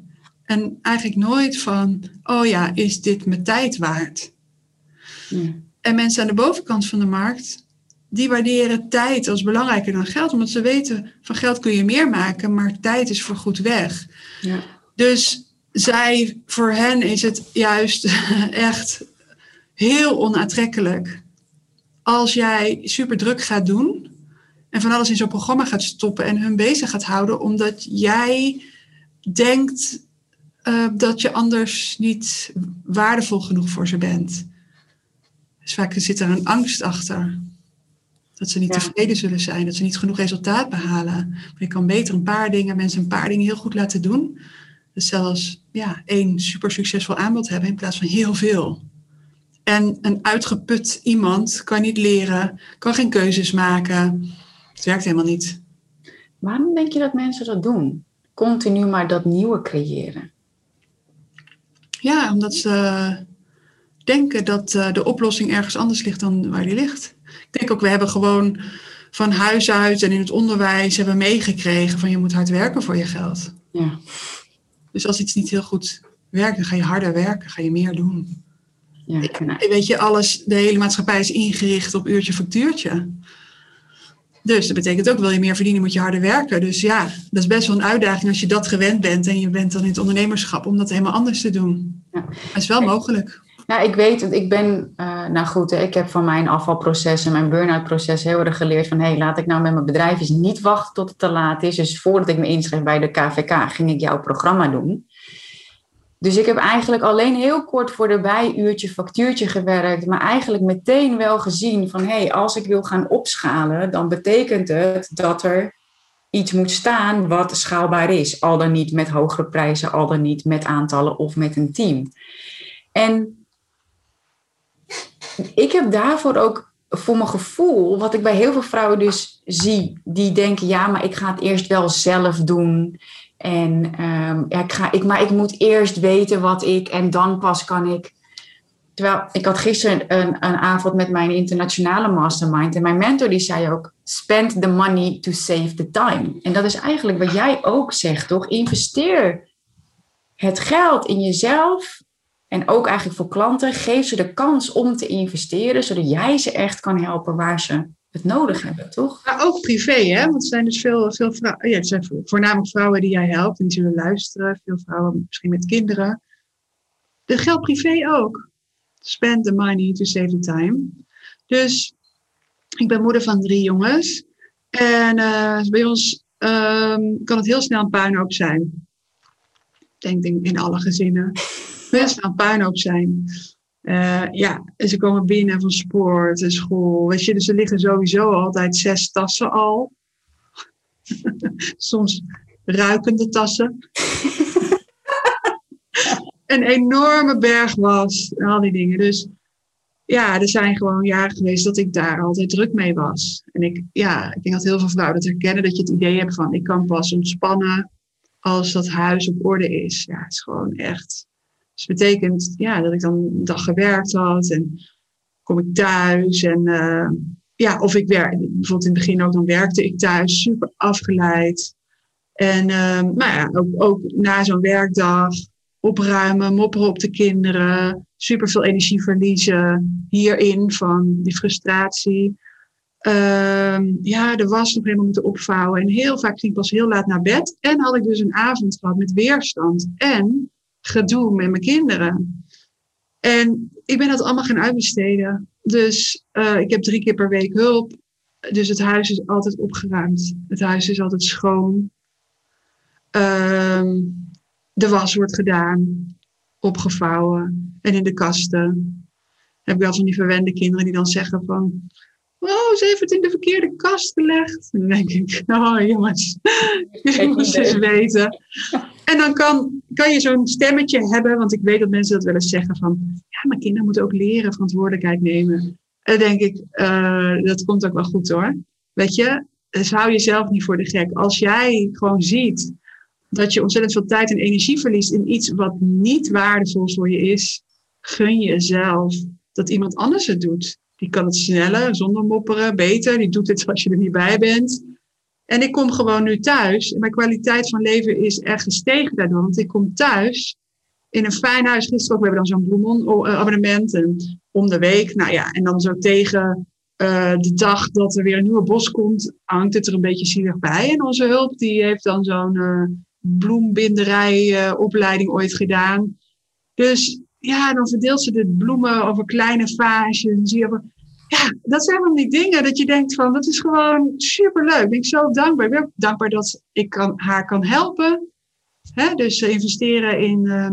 En eigenlijk nooit van: oh ja, is dit mijn tijd waard? En mensen aan de bovenkant van de markt, die waarderen tijd als belangrijker dan geld, omdat ze weten: van geld kun je meer maken, maar tijd is voor goed weg. Ja. Dus zij, voor hen is het juist [laughs] echt heel onaantrekkelijk als jij super druk gaat doen en van alles in zo'n programma gaat stoppen en hun bezig gaat houden, omdat jij denkt uh, dat je anders niet waardevol genoeg voor ze bent. Dus vaak zit er een angst achter. Dat ze niet tevreden zullen zijn, dat ze niet genoeg resultaat behalen. Maar je kan beter een paar dingen, mensen een paar dingen heel goed laten doen. Dus zelfs ja, één super succesvol aanbod hebben in plaats van heel veel. En een uitgeput iemand kan niet leren, kan geen keuzes maken. Het werkt helemaal niet. Waarom denk je dat mensen dat doen? Continu maar dat nieuwe creëren. Ja, omdat ze denken dat eh, de oplossing ergens anders ligt dan waar die ligt. Ik denk ook, we hebben gewoon van huis uit en in het onderwijs hebben meegekregen van je moet hard werken voor je geld. Ja. Dus als iets niet heel goed werkt, dan ga je harder werken, ga je meer doen. Ja, Weet je, alles, de hele maatschappij is ingericht op uurtje factuurtje. Dus dat betekent ook, wil je meer verdienen, moet je harder werken. Dus ja, dat is best wel een uitdaging als je dat gewend bent en je bent dan in het ondernemerschap om dat helemaal anders te doen. Ja. Dat is wel mogelijk. Ja, ik weet het. Ik ben, uh, nou goed, ik heb van mijn afvalproces en mijn burn-out proces heel erg geleerd van, hé, hey, laat ik nou met mijn bedrijf eens niet wachten tot het te laat is. Dus voordat ik me inschreef bij de KVK, ging ik jouw programma doen. Dus ik heb eigenlijk alleen heel kort voor de bijuurtje, factuurtje gewerkt, maar eigenlijk meteen wel gezien van hé, hey, als ik wil gaan opschalen, dan betekent het dat er iets moet staan wat schaalbaar is. Al dan niet met hogere prijzen, al dan niet met aantallen of met een team. En ik heb daarvoor ook voor mijn gevoel, wat ik bij heel veel vrouwen dus zie, die denken, ja, maar ik ga het eerst wel zelf doen. En um, ja, ik ga, ik, maar ik moet eerst weten wat ik en dan pas kan ik. Terwijl ik had gisteren een, een avond met mijn internationale mastermind en mijn mentor die zei ook: spend the money to save the time. En dat is eigenlijk wat jij ook zegt, toch? Investeer het geld in jezelf en ook eigenlijk voor klanten. Geef ze de kans om te investeren, zodat jij ze echt kan helpen waar ze het nodig hebben, toch? Maar ook privé, hè? Want er zijn dus veel, veel vrouwen, ja, het zijn voornamelijk vrouwen die jij helpt en die zullen luisteren. Veel vrouwen misschien met kinderen. Dat geldt privé ook. Spend the money to save the time. Dus ik ben moeder van drie jongens. En uh, bij ons um, kan het heel snel een puinhoop zijn. Ik denk, in alle gezinnen. [laughs] Heel snel een puinhoop zijn. Uh, ja, en ze komen binnen van sport en school. Weet je, dus er liggen sowieso altijd zes tassen al. [laughs] Soms ruikende tassen. [laughs] een enorme berg was en al die dingen. Dus ja, er zijn gewoon jaren geweest dat ik daar altijd druk mee was. En ik, ja, ik denk dat heel veel vrouwen dat herkennen, dat je het idee hebt van ik kan pas ontspannen als dat huis op orde is. Ja, het is gewoon echt. Dus betekent ja, dat ik dan een dag gewerkt had en kom ik thuis en uh, ja, of ik werk, bijvoorbeeld in het begin ook, dan werkte ik thuis, super afgeleid. En uh, nou ja, ook, ook na zo'n werkdag opruimen, mopperen op de kinderen, super veel energie verliezen hierin van die frustratie. Uh, ja, de was nog helemaal moeten opvouwen. En heel vaak ging ik pas heel laat naar bed. En had ik dus een avond gehad met weerstand en gedoe met mijn kinderen. En ik ben dat allemaal gaan uitbesteden. Dus uh, ik heb drie keer per week hulp. Dus het huis is altijd opgeruimd. Het huis is altijd schoon. Uh, de was wordt gedaan, opgevouwen. En in de kasten heb ik wel van die verwende kinderen die dan zeggen van... Oh, ze heeft het in de verkeerde kast gelegd. En dan denk ik, [laughs] oh jongens, jullie moesten eens weten. En dan kan, kan je zo'n stemmetje hebben, want ik weet dat mensen dat wel eens zeggen van... Ja, maar kinderen moeten ook leren verantwoordelijkheid nemen. En denk ik, uh, dat komt ook wel goed hoor. Weet je, dus hou jezelf niet voor de gek. Als jij gewoon ziet dat je ontzettend veel tijd en energie verliest in iets wat niet waardevol voor je is, gun je jezelf dat iemand anders het doet. Die kan het sneller, zonder mopperen, beter. Die doet het als je er niet bij bent. En ik kom gewoon nu thuis. Mijn kwaliteit van leven is echt gestegen daardoor. Want ik kom thuis in een fijn huis. Gisteren ook, we hebben dan zo'n bloemenabonnement. En om de week. Nou ja, en dan zo tegen uh, de dag dat er weer een nieuwe bos komt, hangt het er een beetje zielig bij. En onze hulp, die heeft dan zo'n uh, bloembinderijopleiding uh, ooit gedaan. Dus ja, dan verdeelt ze de bloemen over kleine vaasjes. En zie je, ja, dat zijn van die dingen dat je denkt van, dat is gewoon superleuk. Ik ben zo dankbaar. Ik ben dankbaar dat ik kan, haar kan helpen. Hè? Dus investeren in uh,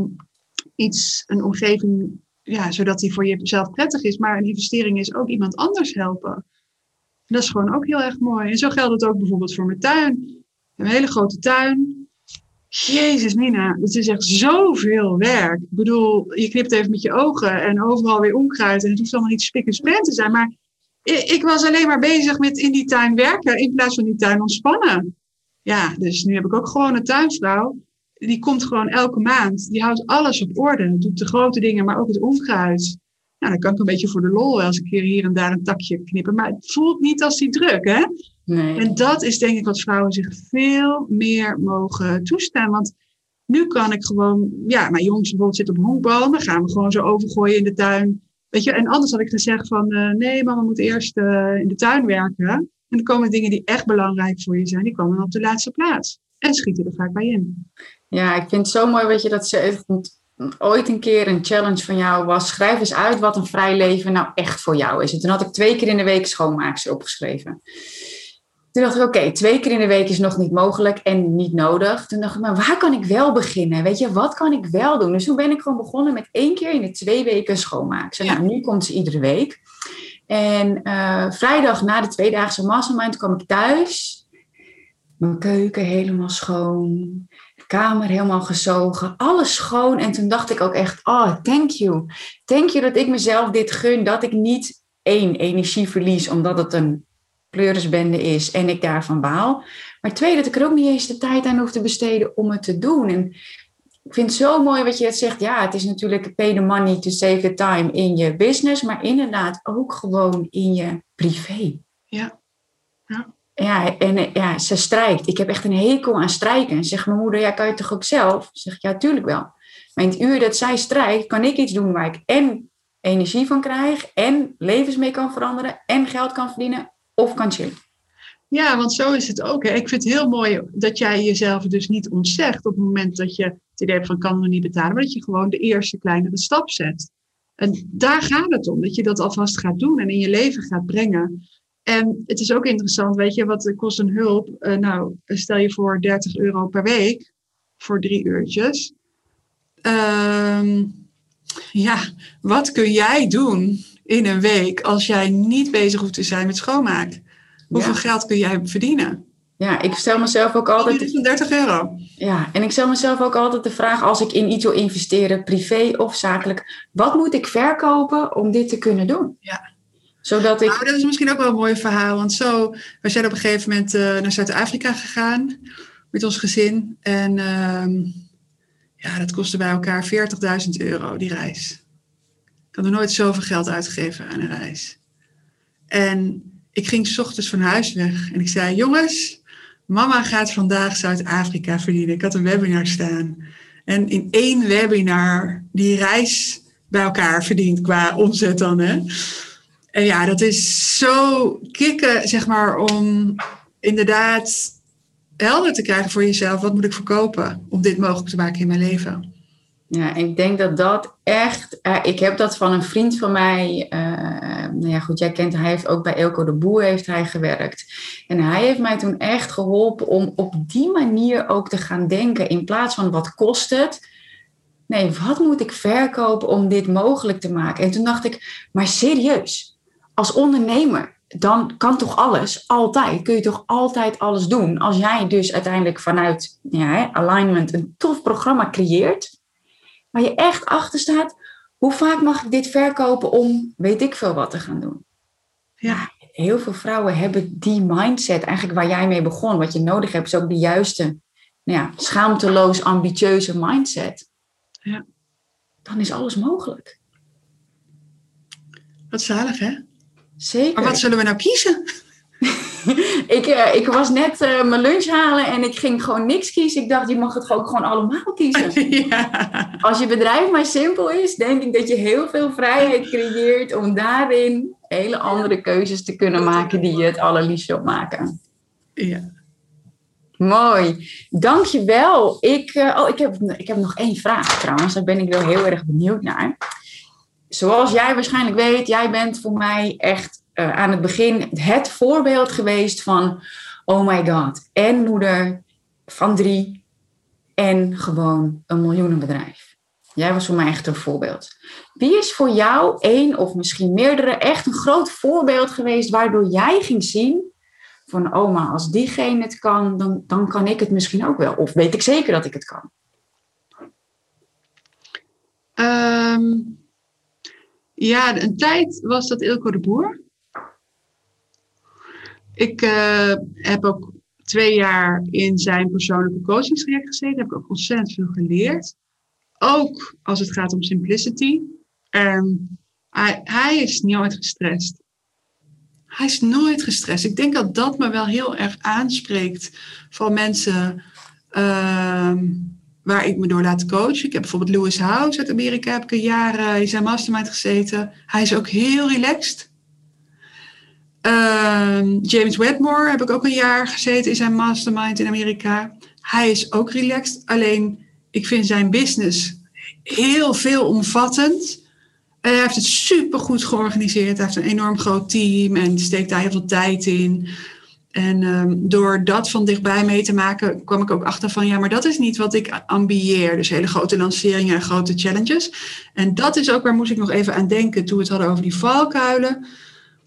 iets, een omgeving, ja, zodat die voor jezelf prettig is. Maar een investering is ook iemand anders helpen. En dat is gewoon ook heel erg mooi. En zo geldt het ook bijvoorbeeld voor mijn tuin. Een hele grote tuin. Jezus, Nina, het is echt zoveel werk. Ik bedoel, je knipt even met je ogen en overal weer onkruid. En het hoeft allemaal niet spik en span te zijn. Maar ik was alleen maar bezig met in die tuin werken in plaats van die tuin ontspannen. Ja, dus nu heb ik ook gewoon een tuinvrouw. Die komt gewoon elke maand. Die houdt alles op orde. Doet de grote dingen, maar ook het onkruid. Nou, dan kan ik een beetje voor de lol wel eens een keer hier en daar een takje knippen. Maar het voelt niet als die druk, hè? Nee. En dat is denk ik wat vrouwen zich veel meer mogen toestaan. Want nu kan ik gewoon, ja, mijn jongens bijvoorbeeld zitten op honkbal. Dan gaan we gewoon zo overgooien in de tuin. Weet je, en anders had ik gezegd van, uh, nee, mama moet eerst uh, in de tuin werken. En dan komen dingen die echt belangrijk voor je zijn, die komen op de laatste plaats. En schieten er vaak bij in. Ja, ik vind het zo mooi wat je dat zegt. Ooit een keer een challenge van jou was, schrijf eens uit wat een vrij leven nou echt voor jou is. En toen had ik twee keer in de week schoonmaakster opgeschreven. Toen dacht ik, oké, twee keer in de week is nog niet mogelijk en niet nodig. Toen dacht ik, maar waar kan ik wel beginnen? Weet je, wat kan ik wel doen? Dus toen ben ik gewoon begonnen met één keer in de twee weken schoonmaken. Ja. Nou, nu komt ze iedere week. En uh, vrijdag na de tweedaagse mastermind kwam ik thuis. Mijn keuken helemaal schoon. De kamer helemaal gezogen. Alles schoon. En toen dacht ik ook echt, oh, thank you. Thank you dat ik mezelf dit gun. Dat ik niet één, energie verlies omdat het een pleurisbende is en ik daarvan baal. Maar twee, dat ik er ook niet eens de tijd aan hoef te besteden om het te doen. En ik vind het zo mooi wat je het zegt. Ja, het is natuurlijk pay the money to save the time in je business, maar inderdaad ook gewoon in je privé. Ja. Ja. Ja, en ja, ze strijkt. Ik heb echt een hekel aan strijken. Zegt mijn moeder, ja, kan je toch ook zelf? Zeg ik, ja, tuurlijk wel. Maar in het uur dat zij strijkt, kan ik iets doen waar ik en energie van krijg, en levens mee kan veranderen, en geld kan verdienen, of kan chillen. Ja, want zo is het ook. Hè. Ik vind het heel mooi dat jij jezelf dus niet ontzegt op het moment dat je het idee hebt van kan me niet betalen, maar dat je gewoon de eerste kleinere stap zet. En daar gaat het om, dat je dat alvast gaat doen en in je leven gaat brengen. En het is ook interessant, weet je, wat kost een hulp? Uh, nou, stel je voor 30 euro per week voor drie uurtjes. Uh, ja, wat kun jij doen in een week als jij niet bezig hoeft te zijn met schoonmaak? Hoeveel geld kun jij verdienen? Ja, ik stel mezelf ook altijd. 30 euro. Ja, en ik stel mezelf ook altijd de vraag: als ik in iets wil investeren, privé of zakelijk, wat moet ik verkopen om dit te kunnen doen? Ja. Zodat ik. Nou, dat is misschien ook wel een mooi verhaal. Want zo, we zijn op een gegeven moment uh, naar Zuid-Afrika gegaan met ons gezin. En ehm, ja, dat kostte bij elkaar 40.000 euro, die reis. Ik had nog nooit zoveel geld uitgegeven aan een reis. En ik ging s ochtends van huis weg en ik zei: Jongens, mama gaat vandaag Zuid-Afrika verdienen. Ik had een webinar staan. En in één webinar die reis bij elkaar verdient qua omzet dan. Hè? En ja, dat is zo kicken, zeg maar, om inderdaad helder te krijgen voor jezelf. Wat moet ik verkopen om dit mogelijk te maken in mijn leven? Ja, ik denk dat dat echt. Uh, ik heb dat van een vriend van mij. Uh, nou ja, goed, jij kent, hij heeft ook bij Elko de Boer heeft hij gewerkt. En hij heeft mij toen echt geholpen om op die manier ook te gaan denken. In plaats van wat kost het. Nee, wat moet ik verkopen om dit mogelijk te maken? En toen dacht ik, maar serieus, als ondernemer, dan kan toch alles, altijd, kun je toch altijd alles doen. Als jij dus uiteindelijk vanuit ja, alignment een tof programma creëert waar je echt achter staat, hoe vaak mag ik dit verkopen om weet ik veel wat te gaan doen? Ja, heel veel vrouwen hebben die mindset, eigenlijk waar jij mee begon. Wat je nodig hebt, is ook de juiste, nou ja, schaamteloos ambitieuze mindset. Ja. Dan is alles mogelijk. Wat zalig, hè? Zeker. Maar wat zullen we nou kiezen? [laughs] [laughs] ik, uh, ik was net uh, mijn lunch halen en ik ging gewoon niks kiezen. Ik dacht, je mag het ook gewoon allemaal kiezen. [laughs] ja. Als je bedrijf maar simpel is, denk ik dat je heel veel vrijheid creëert om daarin hele andere keuzes te kunnen maken die je het allerliefst wilt maken. Ja. Mooi. Dankjewel. Ik, uh, oh, ik, heb, ik heb nog één vraag trouwens. Daar ben ik wel heel erg benieuwd naar. Zoals jij waarschijnlijk weet, jij bent voor mij echt uh, aan het begin het voorbeeld geweest van, oh my god, en moeder van drie en gewoon een miljoenenbedrijf. Jij was voor mij echt een voorbeeld. Wie is voor jou één of misschien meerdere echt een groot voorbeeld geweest waardoor jij ging zien van, oh als diegene het kan, dan, dan kan ik het misschien ook wel. Of weet ik zeker dat ik het kan? Um, ja, een tijd was dat Ilko de Boer. Ik uh, heb ook twee jaar in zijn persoonlijke coachingstraject gezeten. Heb ik ook ontzettend veel geleerd. Ook als het gaat om simplicity. Um, hij, hij is nooit gestrest. Hij is nooit gestrest. Ik denk dat dat me wel heel erg aanspreekt van mensen uh, waar ik me door laat coachen. Ik heb bijvoorbeeld Lewis House uit Amerika, heb ik een jaar in zijn mastermind gezeten. Hij is ook heel relaxed. Uh, James Wedmore heb ik ook een jaar gezeten in zijn mastermind in Amerika. Hij is ook relaxed. Alleen ik vind zijn business heel veelomvattend. En hij heeft het super goed georganiseerd. Hij heeft een enorm groot team en steekt daar heel veel tijd in. En um, door dat van dichtbij mee te maken, kwam ik ook achter van ja, maar dat is niet wat ik ambieer. Dus hele grote lanceringen en grote challenges. En dat is ook waar moest ik nog even aan denken toen we het hadden over die valkuilen.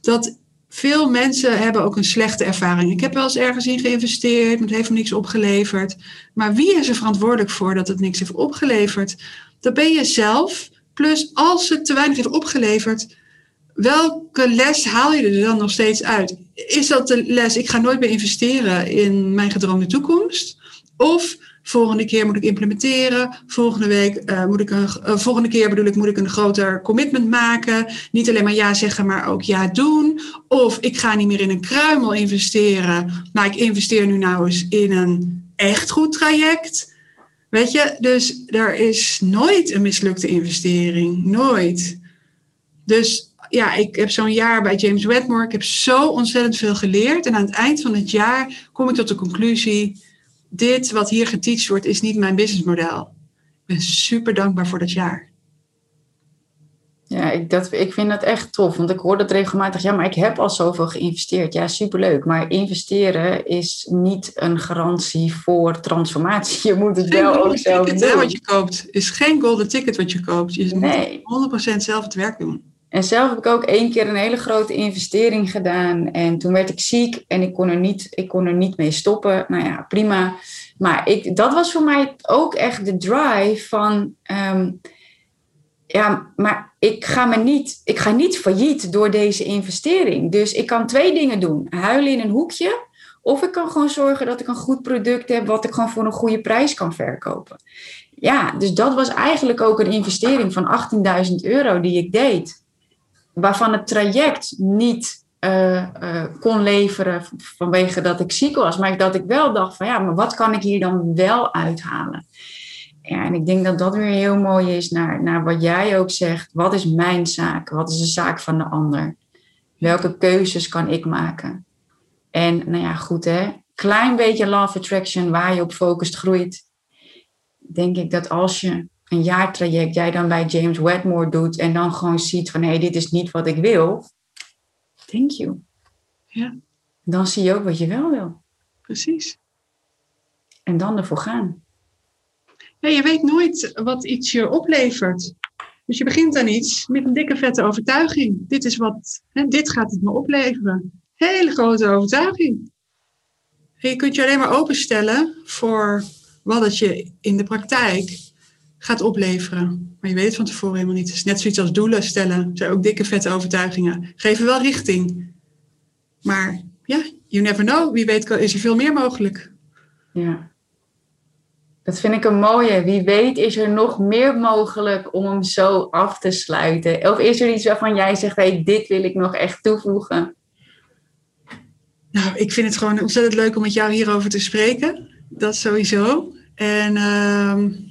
Dat veel mensen hebben ook een slechte ervaring. Ik heb wel eens ergens in geïnvesteerd, maar het heeft me niks opgeleverd. Maar wie is er verantwoordelijk voor dat het niks heeft opgeleverd? Dat ben je zelf. Plus, als het te weinig heeft opgeleverd, welke les haal je er dan nog steeds uit? Is dat de les, ik ga nooit meer investeren in mijn gedroomde toekomst? Of volgende keer moet ik implementeren, volgende week uh, moet ik een, uh, volgende keer bedoel ik, moet ik een groter commitment maken. Niet alleen maar ja zeggen, maar ook ja doen. Of ik ga niet meer in een kruimel investeren, maar ik investeer nu nou eens in een echt goed traject. Weet je, dus er is nooit een mislukte investering. Nooit. Dus ja, ik heb zo'n jaar bij James Wedmore. Ik heb zo ontzettend veel geleerd. En aan het eind van het jaar kom ik tot de conclusie: dit wat hier geteacht wordt, is niet mijn businessmodel. Ik ben super dankbaar voor dat jaar. Ja, ik, dat, ik vind dat echt tof, want ik hoor dat regelmatig. Ja, maar ik heb al zoveel geïnvesteerd. Ja, superleuk. Maar investeren is niet een garantie voor transformatie. [laughs] Je moet het geen wel ook zelf ticket, doen. Hè, wat je koopt is geen golden ticket wat je koopt. Je Nee. moet 100% zelf het werk doen. En zelf heb ik ook één keer een hele grote investering gedaan. En toen werd ik ziek en ik kon er niet, ik kon er niet mee stoppen. Nou ja, prima. Maar ik, dat was voor mij ook echt de drive van... ehm, ja, maar ik ga, me niet, ik ga niet failliet door deze investering. Dus ik kan twee dingen doen. Huilen in een hoekje Of ik kan gewoon zorgen dat ik een goed product heb wat ik gewoon voor een goede prijs kan verkopen. Ja, dus dat was eigenlijk ook een investering van 18.000 euro die ik deed. Waarvan het traject niet uh, uh, kon leveren vanwege dat ik ziek was. Maar dat ik wel dacht van ja, maar wat kan ik hier dan wel uithalen? En ik denk dat dat weer heel mooi is naar, naar wat jij ook zegt. Wat is mijn zaak? Wat is de zaak van de ander? Welke keuzes kan ik maken? En nou ja, goed hè. Klein beetje love attraction waar je op focust groeit. Denk ik dat als je een jaartraject jij dan bij James Wedmore doet en dan gewoon ziet van hé, hey, dit is niet wat ik wil thank you. Ja. Dan zie je ook wat je wel wil. Precies. En dan ervoor gaan. Ja, je weet nooit wat iets je oplevert. Dus je begint aan iets met een dikke vette overtuiging. Dit is wat, hè, dit gaat het me opleveren. Hele grote overtuiging. En je kunt je alleen maar openstellen voor wat het je in de praktijk gaat opleveren. Maar je weet het van tevoren helemaal niet. Het is net zoiets als doelen stellen. Zijn ook dikke vette overtuigingen. Geven wel richting. Maar ja, you never know. Wie weet is er veel meer mogelijk. Ja. Dat vind ik een mooie. Wie weet is er nog meer mogelijk om hem zo af te sluiten. Of is er iets waarvan jij zegt, hey, dit wil ik nog echt toevoegen? Nou, ik vind het gewoon ontzettend leuk om met jou hierover te spreken. Dat sowieso. En... Uh,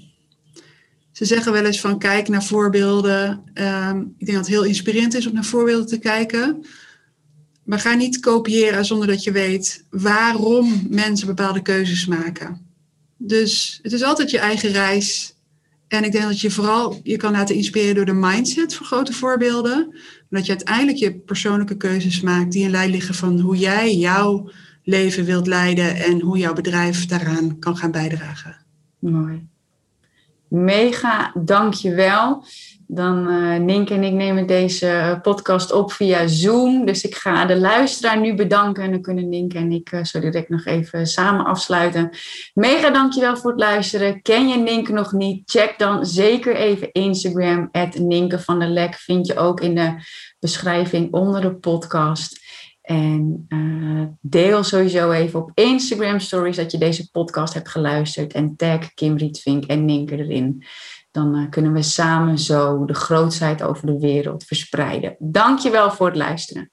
ze zeggen wel eens van kijk naar voorbeelden. Um, ik denk dat het heel inspirerend is om naar voorbeelden te kijken. Maar ga niet kopiëren zonder dat je weet waarom mensen bepaalde keuzes maken. Dus het is altijd je eigen reis. En ik denk dat je vooral je kan laten inspireren door de mindset van grote voorbeelden. Dat je uiteindelijk je persoonlijke keuzes maakt die in lijn liggen van hoe jij jouw leven wilt leiden en hoe jouw bedrijf daaraan kan gaan bijdragen. Mooi. Mega, dankjewel. Dan uh, Nink en ik nemen deze podcast op via Zoom. Dus ik ga de luisteraar nu bedanken. En dan kunnen Nink en ik uh, zo direct nog even samen afsluiten. Mega dankjewel voor het luisteren. Ken je Nink nog niet? Check dan zeker even Instagram. Ninke van der Lek vind je ook in de beschrijving onder de podcast. En uh, deel sowieso even op Instagram stories dat je deze podcast hebt geluisterd. En tag Kim Rietvink en Ninker erin. Dan uh, kunnen we samen zo de grootheid over de wereld verspreiden. Dankjewel voor het luisteren.